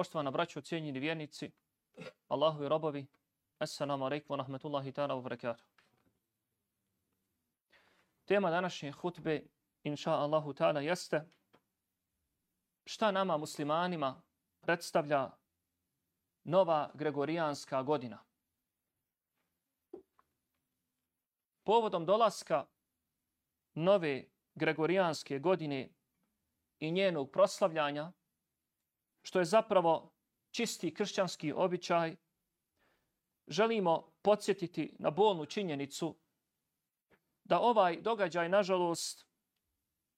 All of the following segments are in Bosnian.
Poštovana braćo, cijenjeni vjernici, i robovi, Assalamu alaikum wa rahmatullahi ta'ala wa barakatuh. Tema današnje hutbe, inša Allahu ta'ala, jeste šta nama muslimanima predstavlja nova gregorijanska godina. Povodom dolaska nove gregorijanske godine i njenog proslavljanja, što je zapravo čisti kršćanski običaj, želimo podsjetiti na bolnu činjenicu da ovaj događaj, nažalost,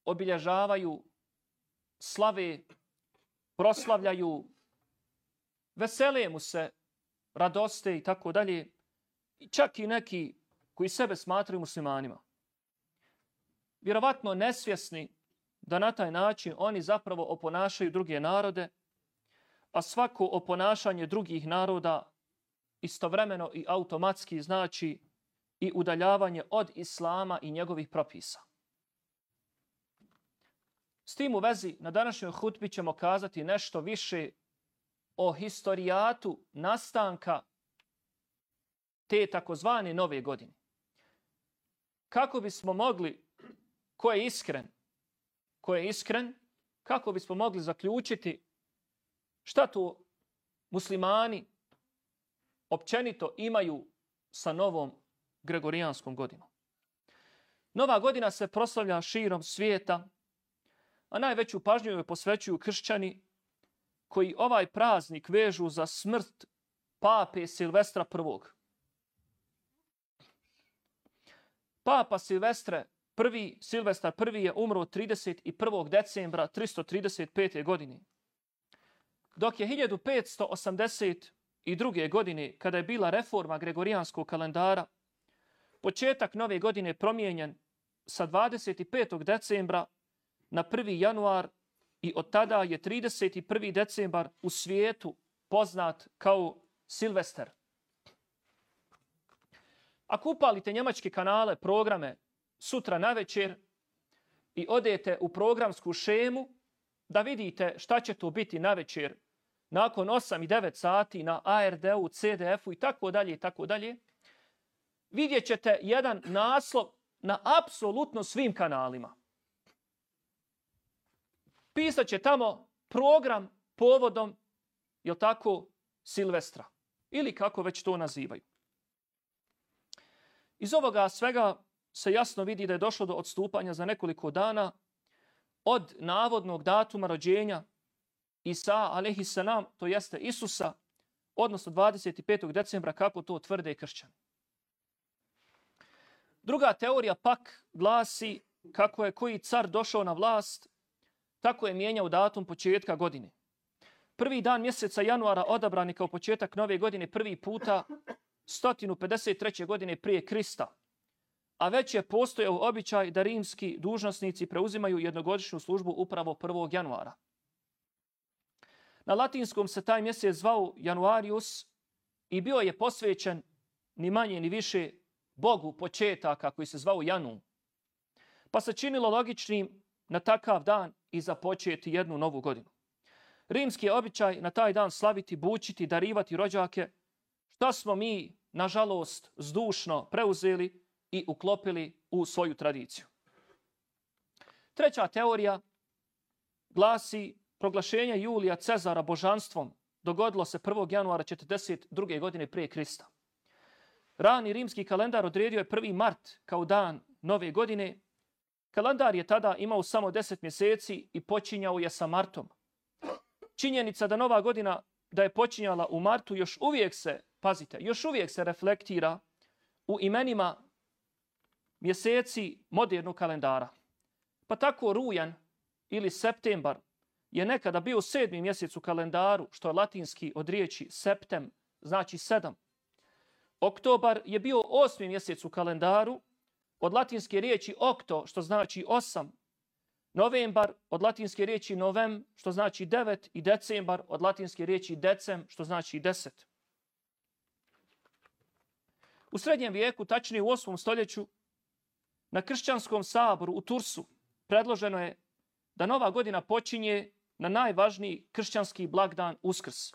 obilježavaju slave, proslavljaju, vesele mu se, radoste i tako dalje, čak i neki koji sebe smatraju muslimanima. Vjerovatno nesvjesni da na taj način oni zapravo oponašaju druge narode, a svako oponašanje drugih naroda istovremeno i automatski znači i udaljavanje od islama i njegovih propisa. S tim u vezi na današnjoj hutbi ćemo kazati nešto više o historijatu nastanka te takozvane nove godine. Kako bismo mogli, ko je iskren, ko je iskren, kako bismo mogli zaključiti šta to muslimani općenito imaju sa novom Gregorijanskom godinom. Nova godina se proslavlja širom svijeta, a najveću pažnju joj posvećuju kršćani koji ovaj praznik vežu za smrt pape Silvestra I. Papa Silvestre I, Silvestar I je umro 31. decembra 335. godine. Dok je 1582. godine, kada je bila reforma Gregorijanskog kalendara, početak nove godine promijenjen sa 25. decembra na 1. januar i od tada je 31. decembar u svijetu poznat kao Silvester. Ako upalite njemačke kanale, programe sutra na večer i odete u programsku šemu da vidite šta će to biti na večer nakon 8 i 9 sati na ARD-u, CDF-u i tako dalje i tako dalje, vidjet ćete jedan naslov na apsolutno svim kanalima. Pisat će tamo program povodom, je tako, Silvestra. Ili kako već to nazivaju. Iz ovoga svega se jasno vidi da je došlo do odstupanja za nekoliko dana od navodnog datuma rođenja Isa, alaihi salam, to jeste Isusa, odnosno 25. decembra, kako to tvrde kršćani. Druga teorija pak glasi kako je koji car došao na vlast, tako je mijenjao datum početka godine. Prvi dan mjeseca januara odabrani kao početak nove godine prvi puta 153. godine prije Krista, a već je postojao običaj da rimski dužnosnici preuzimaju jednogodišnju službu upravo 1. januara. Na latinskom se taj mjesec zvao Januarius i bio je posvećen ni manje ni više Bogu početaka koji se zvao Janu. Pa se činilo logičnim na takav dan i započeti jednu novu godinu. Rimski je običaj na taj dan slaviti, bučiti, darivati rođake, što smo mi, nažalost, zdušno preuzeli i uklopili u svoju tradiciju. Treća teorija glasi proglašenje Julija Cezara božanstvom dogodilo se 1. januara 42. godine prije Krista. Rani rimski kalendar odredio je 1. mart kao dan nove godine. Kalendar je tada imao samo 10 mjeseci i počinjao je sa martom. Činjenica da nova godina da je počinjala u martu još uvijek se, pazite, još uvijek se reflektira u imenima mjeseci modernog kalendara. Pa tako rujan ili septembar je nekada bio sedmi mjesec u kalendaru, što je latinski od riječi septem, znači sedam. Oktobar je bio osmi mjesec u kalendaru, od latinske riječi okto, što znači osam. Novembar od latinske riječi novem, što znači devet. I decembar od latinske riječi decem, što znači deset. U srednjem vijeku, tačnije u osmom stoljeću, na kršćanskom saboru u Tursu predloženo je da nova godina počinje na najvažniji kršćanski blagdan Uskrs.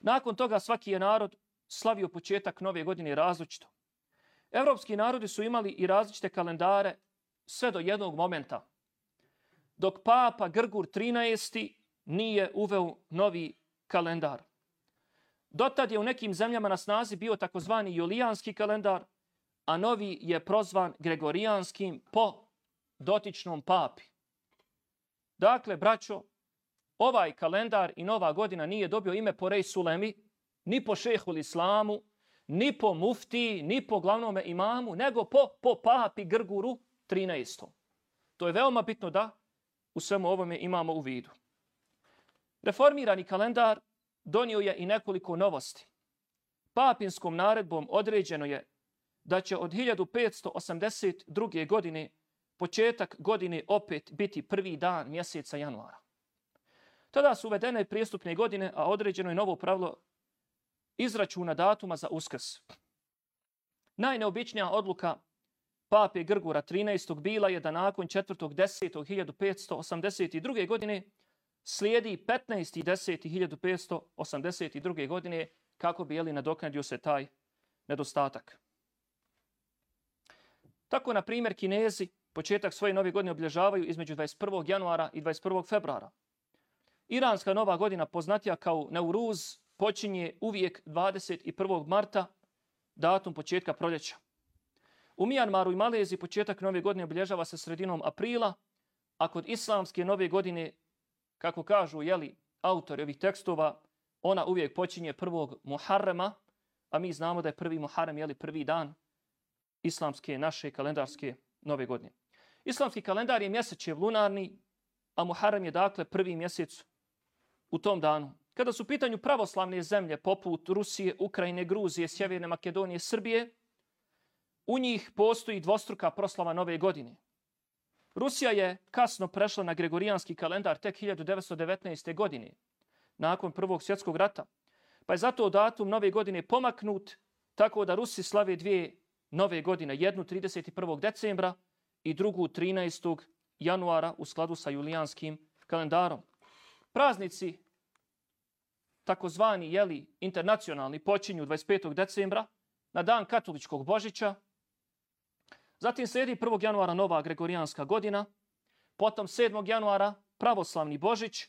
Nakon toga svaki je narod slavio početak nove godine različito. Evropski narodi su imali i različite kalendare sve do jednog momenta. Dok papa Grgur 13. nije uveo novi kalendar. Dotad je u nekim zemljama na snazi bio takozvani julijanski kalendar, a novi je prozvan gregorijanskim po dotičnom papi. Dakle, braćo, ovaj kalendar i nova godina nije dobio ime po Rej Sulemi, ni po šehul islamu, ni po mufti, ni po glavnome imamu, nego po, po papi Grguru 13. To je veoma bitno da u svemu ovome imamo u vidu. Reformirani kalendar donio je i nekoliko novosti. Papinskom naredbom određeno je da će od 1582. godine početak godine opet biti prvi dan mjeseca januara. Tada su uvedene prijestupne godine, a određeno je novo pravilo izračuna datuma za uskrs. Najneobičnija odluka pape Grgura 13. bila je da nakon 4.10.1582. godine slijedi 15.10.1582. godine kako bi jeli nadoknadio se taj nedostatak. Tako, na primjer, Kinezi početak svoje nove godine obilježavaju između 21. januara i 21. februara. Iranska nova godina poznatija kao Neuruz počinje uvijek 21. marta, datum početka proljeća. U Mijanmaru i Maleziji početak nove godine obilježava se sredinom aprila, a kod islamske nove godine, kako kažu jeli, autori ovih tekstova, ona uvijek počinje prvog Muharrema, a mi znamo da je prvi Muharrem jeli, prvi dan islamske naše kalendarske nove godine. Islamski kalendar je mjesečev lunarni, a Muharrem je dakle prvi mjesec u tom danu. Kada su u pitanju pravoslavne zemlje poput Rusije, Ukrajine, Gruzije, Sjeverne Makedonije, Srbije, u njih postoji dvostruka proslava nove godine. Rusija je kasno prešla na gregorijanski kalendar tek 1919. godine, nakon Prvog svjetskog rata, pa je zato datum nove godine pomaknut tako da Rusi slave dvije nove godine, jednu 31. decembra i drugu 13. januara u skladu sa julijanskim kalendarom. Praznici, takozvani jeli, internacionalni, počinju 25. decembra na dan katoličkog Božića. Zatim slijedi 1. januara nova gregorijanska godina, potom 7. januara pravoslavni Božić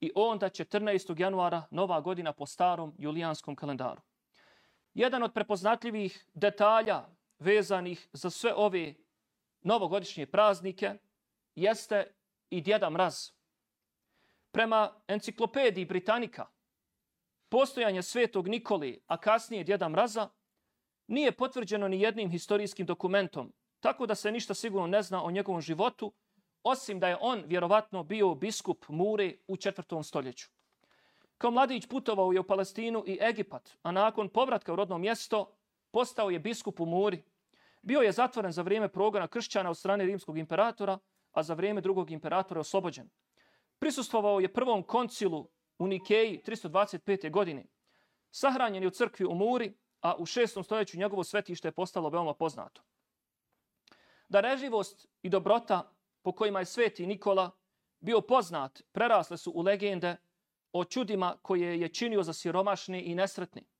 i onda 14. januara nova godina po starom julijanskom kalendaru. Jedan od prepoznatljivih detalja vezanih za sve ove novogodišnje praznike jeste i Djeda Mraz. Prema enciklopediji Britanika, postojanje svetog Nikoli, a kasnije Djeda Mraza, nije potvrđeno ni jednim historijskim dokumentom, tako da se ništa sigurno ne zna o njegovom životu, osim da je on vjerovatno bio biskup Mure u četvrtom stoljeću. Kao mladić putovao je u Palestinu i Egipat, a nakon povratka u rodno mjesto postao je biskup u Muri. Bio je zatvoren za vrijeme progona kršćana od strane rimskog imperatora, a za vrijeme drugog imperatora oslobođen. Prisustvovao je prvom koncilu u Nikeji 325. godine. Sahranjen je u crkvi u Muri, a u šestom stoljeću njegovo svetište je postalo veoma poznato. Da reživost i dobrota po kojima je sveti Nikola bio poznat, prerasle su u legende o čudima koje je činio za siromašni i nesretni.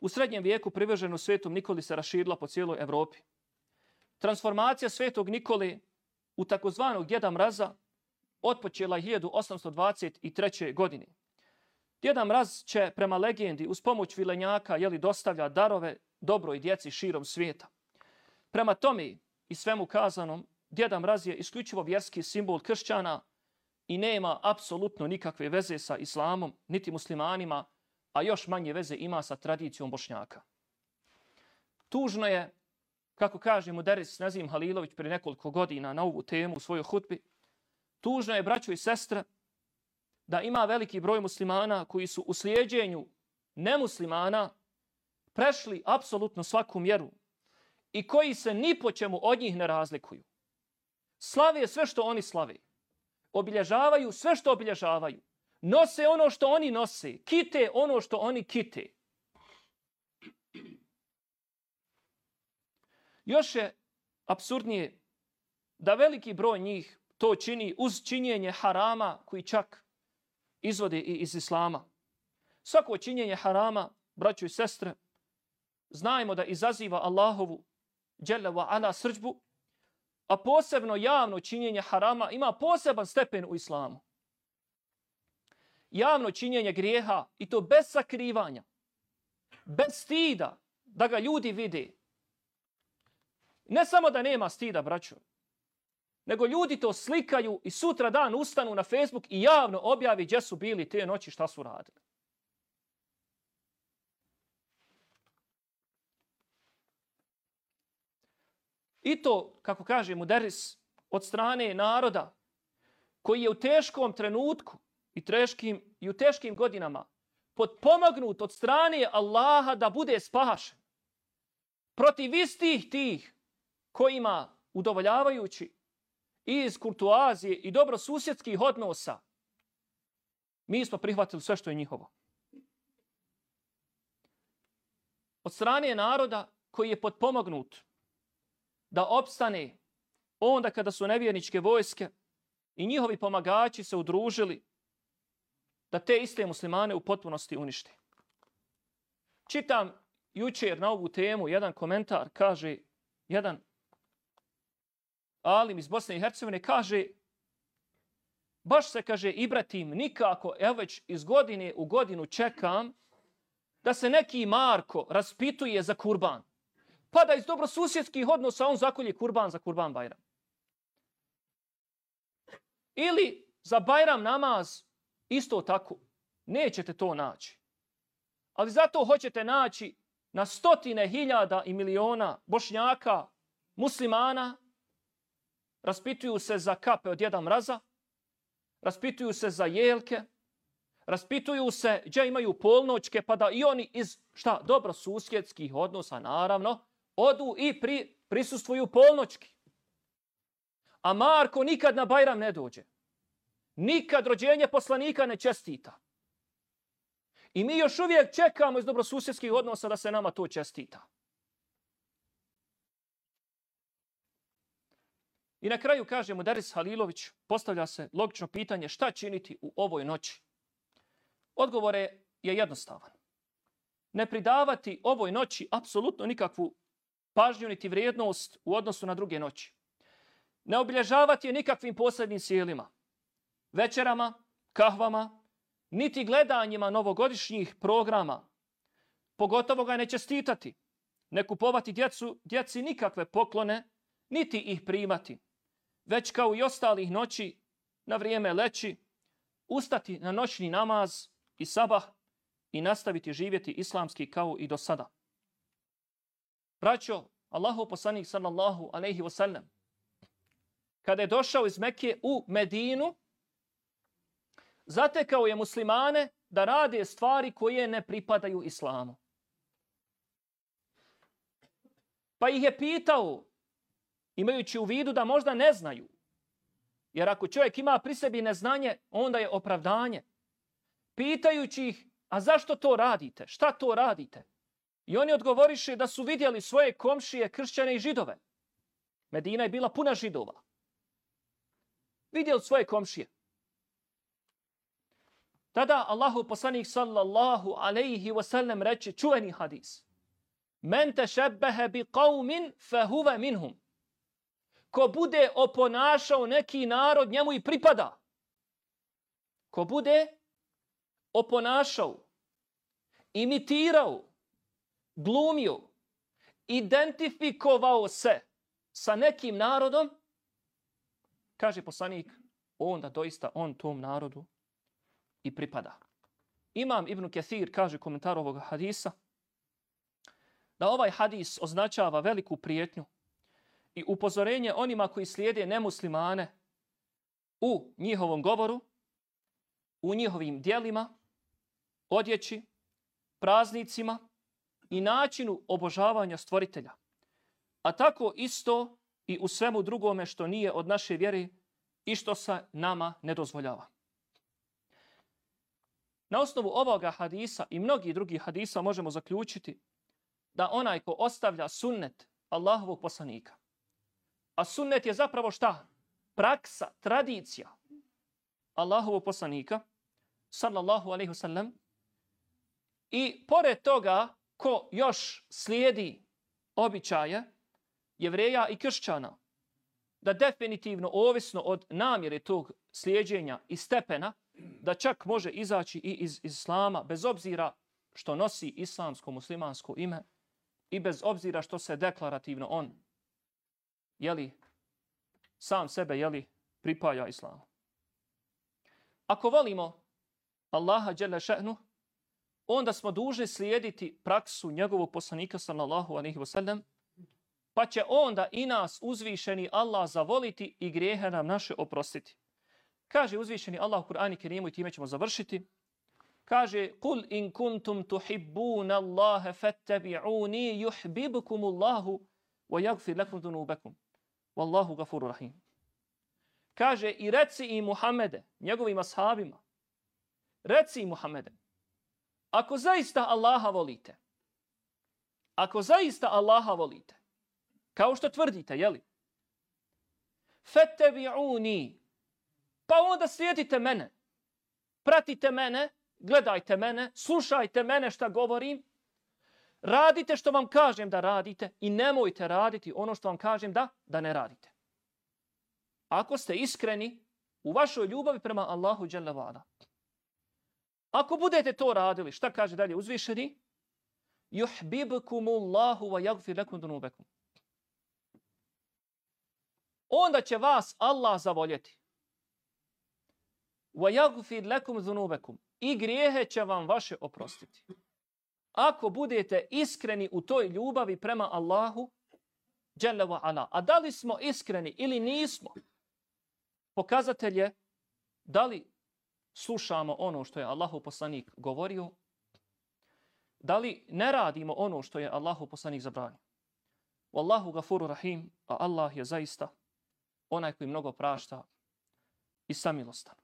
U srednjem vijeku privrženo svetom Nikoli se raširila po cijeloj Evropi. Transformacija svetog Nikoli u takozvanog djeda mraza otpočela 1823. godine. Djeda mraz će prema legendi uz pomoć vilenjaka jeli dostavlja darove dobroj djeci širom svijeta. Prema tome i svemu kazanom, djeda mraz je isključivo vjerski simbol kršćana i nema apsolutno nikakve veze sa islamom, niti muslimanima, a još manje veze ima sa tradicijom bošnjaka. Tužno je kako kaže Muderis Nazim Halilović prije nekoliko godina na ovu temu u svojoj hutbi, tužno je, braćo i sestre, da ima veliki broj muslimana koji su u slijedjenju nemuslimana prešli apsolutno svaku mjeru i koji se ni po čemu od njih ne razlikuju. Slave sve što oni slave. Obilježavaju sve što obilježavaju. Nose ono što oni nose. Kite ono što oni kite. Još je absurdnije da veliki broj njih to čini uz činjenje harama koji čak izvode i iz islama. Svako činjenje harama, braćo i sestre, znajmo da izaziva Allahovu dželle wa ala srđbu, a posebno javno činjenje harama ima poseban stepen u islamu. Javno činjenje grijeha i to bez sakrivanja, bez stida da ga ljudi vide. Ne samo da nema stida, braćo, nego ljudi to slikaju i sutra dan ustanu na Facebook i javno objavi gdje su bili te noći šta su radili. I to, kako kaže Muderis, od strane naroda koji je u teškom trenutku i, teškim, i u teškim godinama podpomagnut od strane Allaha da bude spašen protiv istih tih kojima udovoljavajući iz kurtuazije i dobro susjedskih odnosa mi smo prihvatili sve što je njihovo. Od strane naroda koji je podpomagnut da opstane onda kada su nevjerničke vojske i njihovi pomagači se udružili da te iste muslimane u potpunosti unište. Čitam jučer na ovu temu jedan komentar, kaže jedan alim iz Bosne i Hercegovine, kaže baš se kaže Ibratim nikako, evo već iz godine u godinu čekam da se neki Marko raspituje za kurban pa da iz dobrosusjedskih odnosa on zakolje kurban za kurban Bajram. Ili za Bajram namaz isto tako. Nećete to naći. Ali zato hoćete naći na stotine hiljada i miliona bošnjaka, muslimana, raspituju se za kape od jedan mraza, raspituju se za jelke, raspituju se gdje imaju polnoćke, pa da i oni iz, šta, dobro susjedskih odnosa, naravno, odu i pri, prisustvuju polnoćki. A Marko nikad na Bajram ne dođe. Nikad rođenje poslanika ne čestita. I mi još uvijek čekamo iz dobrosusjedskih odnosa da se nama to čestita. I na kraju kaže Daris Halilović, postavlja se logično pitanje šta činiti u ovoj noći. Odgovor je jednostavan. Ne pridavati ovoj noći apsolutno nikakvu pažnju niti vrijednost u odnosu na druge noći. Ne obilježavati je nikakvim posebnim sjelima, večerama, kahvama, niti gledanjima novogodišnjih programa. Pogotovo ga ne čestitati, ne kupovati djecu, djeci nikakve poklone, niti ih primati. Već kao i ostalih noći, na vrijeme leći, ustati na noćni namaz i sabah i nastaviti živjeti islamski kao i do sada. Braćo, Allahu poslanik sallallahu alejhi ve sellem kada je došao iz Mekke u Medinu zatekao je muslimane da rade stvari koje ne pripadaju islamu. Pa ih je pitao, imajući u vidu da možda ne znaju, jer ako čovjek ima pri sebi neznanje, onda je opravdanje. Pitajući ih, a zašto to radite? Šta to radite? I oni odgovoriše da su vidjeli svoje komšije, kršćane i židove. Medina je bila puna židova. Vidjeli svoje komšije. Tada Allahu poslanik sallallahu alaihi wasallam reče čuveni hadis. Men te šebbehe bi qavmin fehuve minhum. Ko bude oponašao neki narod, njemu i pripada. Ko bude oponašao, imitirao, glumio, identifikovao se sa nekim narodom, kaže poslanik, onda doista on tom narodu i pripada. Imam Ibn Kathir kaže komentar ovog hadisa da ovaj hadis označava veliku prijetnju i upozorenje onima koji slijede nemuslimane u njihovom govoru, u njihovim dijelima, odjeći, praznicima, i načinu obožavanja stvoritelja. A tako isto i u svemu drugome što nije od naše vjere i što se nama ne dozvoljava. Na osnovu ovoga hadisa i mnogi drugih hadisa možemo zaključiti da onaj ko ostavlja sunnet Allahovog poslanika, a sunnet je zapravo šta? praksa, tradicija Allahovog poslanika, sallallahu alaihi wasallam, i pored toga ko još slijedi običaje jevreja i kršćana, da definitivno, ovisno od namjere tog slijedjenja i stepena, da čak može izaći i iz islama, bez obzira što nosi islamsko-muslimansko ime i bez obzira što se deklarativno on jeli, sam sebe jeli, pripaja islamu. Ako volimo Allaha dželle šehnu, onda smo dužni slijediti praksu njegovog poslanika sallallahu alejhi ve sellem, pa će onda i nas uzvišeni Allah zavoliti i grijehe nam naše oprostiti. Kaže uzvišeni Allah u Kur'anu Kerimu i time ćemo završiti. Kaže kul in kuntum tuhibbuna Allaha fattabi'uni yuhibbukum Allahu wa yaghfir lakum dhunubakum. Wallahu ghafurur rahim. Kaže i reci i Muhammede, njegovim ashabima, reci i Muhammede, ako zaista Allaha volite, ako zaista Allaha volite, kao što tvrdite, jeli? Fattabi'uni, pa onda slijedite mene, pratite mene, gledajte mene, slušajte mene šta govorim, radite što vam kažem da radite i nemojte raditi ono što vam kažem da, da ne radite. Ako ste iskreni u vašoj ljubavi prema Allahu dželle Vala. Ako budete to radili, šta kaže dalje uzvišeni? Yuhibbukumullahu wa yaghfir lakum dunubakum. Onda će vas Allah zavoljeti. وَيَغْفِرْ لَكُمْ lakum. I grijehe će vam vaše oprostiti. Ako budete iskreni u toj ljubavi prema Allahu Jalla wa ala. A da li smo iskreni ili nismo? Pokazatelj je da li slušamo ono što je Allahu poslanik govorio, da li ne radimo ono što je Allahu poslanik zabranio. Wallahu gafuru rahim, a Allah je zaista onaj koji mnogo prašta i samilostan.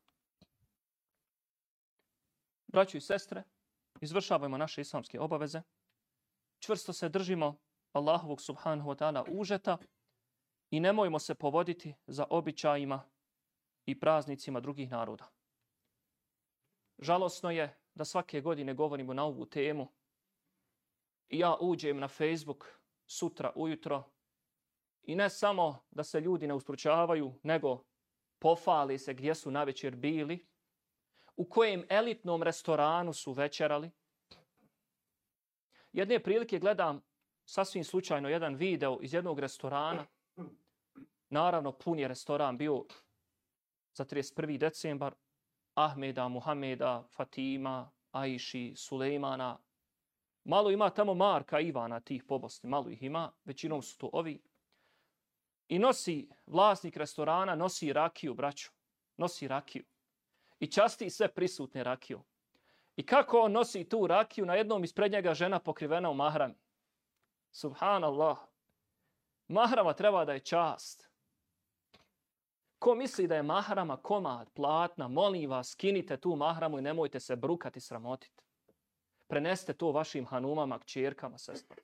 Braćo i sestre, izvršavajmo naše islamske obaveze, čvrsto se držimo Allahovog subhanahu wa ta'ala užeta i nemojmo se povoditi za običajima i praznicima drugih naroda. Žalosno je da svake godine govorimo na ovu temu. I ja uđem na Facebook sutra ujutro i ne samo da se ljudi ne ustručavaju, nego pofali se gdje su na večer bili, u kojem elitnom restoranu su večerali. Jedne prilike gledam sasvim slučajno jedan video iz jednog restorana. Naravno, pun je restoran bio za 31. decembar Ahmeda, Muhameda, Fatima, Aiši, Sulejmana. Malo ima tamo Marka, Ivana, tih pobosti, malo ih ima, većinom su to ovi. I nosi vlasnik restorana, nosi rakiju, braću, nosi rakiju. I časti sve prisutne rakiju. I kako on nosi tu rakiju, na jednom ispred njega žena pokrivena u mahrami. Subhanallah. Mahrama treba da je čast. Ko misli da je mahrama komad, platna, molim vas, skinite tu mahramu i nemojte se brukati, sramotiti. Preneste to vašim hanumama, kćerkama, sestrama.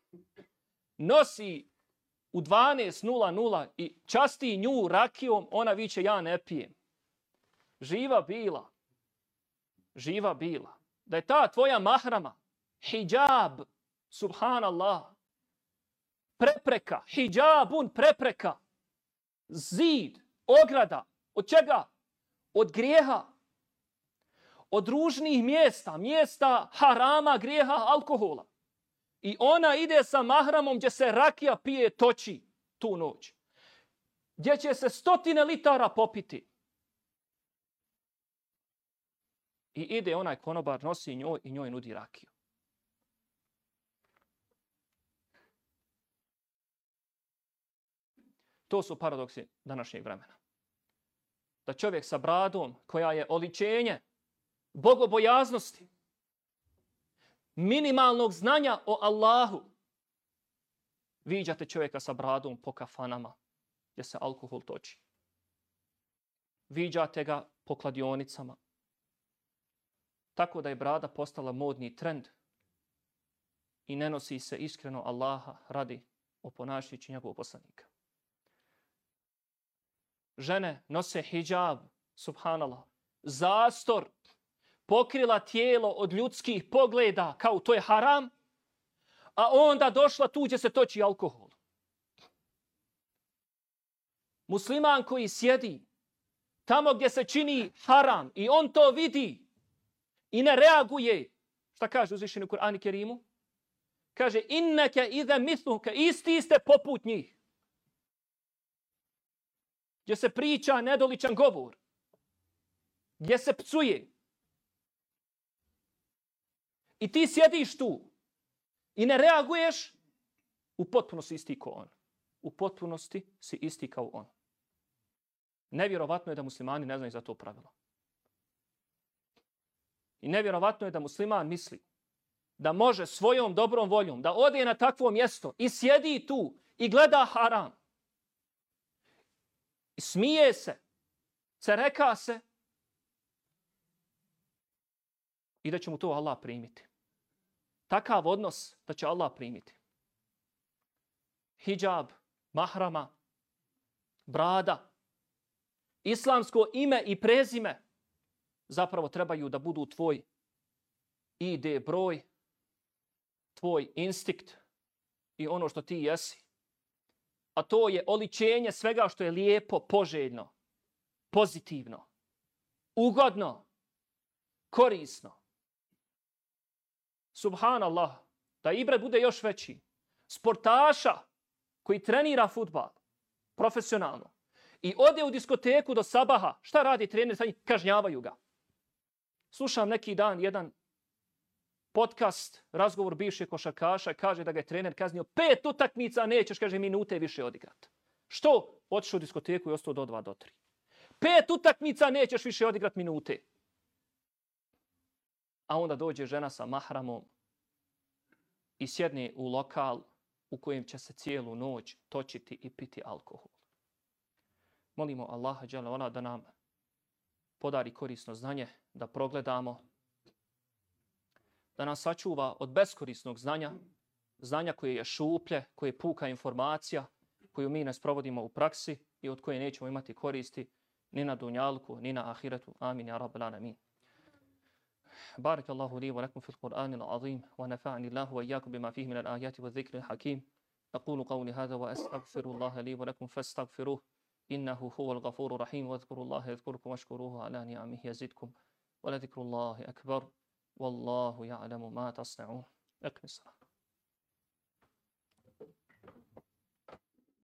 Nosi u 12.00 i časti nju rakijom, ona viće ja ne pijem. Živa bila. Živa bila. Da je ta tvoja mahrama, hijab, subhanallah, prepreka, hijabun prepreka, zid, ograda. Od čega? Od grijeha. Od ružnih mjesta, mjesta harama, grijeha, alkohola. I ona ide sa mahramom gdje se rakija pije toči tu noć. Gdje će se stotine litara popiti. I ide onaj konobar, nosi njoj i njoj nudi rakiju. To su paradoksi današnjeg vremena da čovjek sa bradom koja je oličenje bogobojaznosti, minimalnog znanja o Allahu, viđate čovjeka sa bradom po kafanama gdje se alkohol toči. Viđate ga po kladionicama. Tako da je brada postala modni trend i ne nosi se iskreno Allaha radi oponašajući njegovog poslanika. žene nose hijab, subhanallah, zastor, pokrila tijelo od ljudskih pogleda kao to je haram, a onda došla tu gdje se toči alkohol. Musliman koji sjedi tamo gdje se čini haram i on to vidi i ne reaguje, šta kaže uzvišeni u Kur'anu Kerimu? Kaže, inneke iza misluke, isti ste poput njih. Gdje se priča nedoličan govor. Gdje se pcuje. I ti sjediš tu i ne reaguješ, u potpunosti isti kao on. U potpunosti si isti kao on. Nevjerovatno je da muslimani ne znaju za to pravilo. I nevjerovatno je da musliman misli da može svojom dobrom voljom da ode na takvo mjesto i sjedi tu i gleda haram. I smije se, cereka se i da će mu to Allah primiti. Takav odnos da će Allah primiti. Hijab, mahrama, brada, islamsko ime i prezime zapravo trebaju da budu tvoj ID broj, tvoj instinkt i ono što ti jesi. A to je oličenje svega što je lijepo, poželjno, pozitivno, ugodno, korisno. Subhanallah, da ibret bude još veći. Sportaša koji trenira futbal profesionalno i ode u diskoteku do sabaha, šta radi trener? Kažnjavaju ga. Slušam neki dan jedan podcast, razgovor bivšeg košarkaša, kaže da ga je trener kaznio pet utakmica, nećeš, kaže, minute više odigrat. Što? Otišao u diskoteku i ostao do dva, do tri. Pet utakmica nećeš više odigrat minute. A onda dođe žena sa mahramom i sjedne u lokal u kojem će se cijelu noć točiti i piti alkohol. Molimo Allaha ona da nam podari korisno znanje, da progledamo, da nas sačuva od beskorisnog znanja, znanja koje je šuplje, koje je puka informacija, koju mi ne sprovodimo u praksi i od koje nećemo imati koristi ni na dunjalku, ni na ahiretu. Amin, ja rabbal alamin. بارك الله لي ولكم في القرآن العظيم ونفعني الله وإياكم بما فيه من الآيات والذكر الحكيم أقول قولي هذا وأستغفر الله لي ولكم فاستغفروه إنه هو الغفور الرحيم. واذكروا الله يذكركم واشكروه على نعمه يزدكم ولذكر الله أكبر والله يعلم ما تصنعون. اقم الصلاة.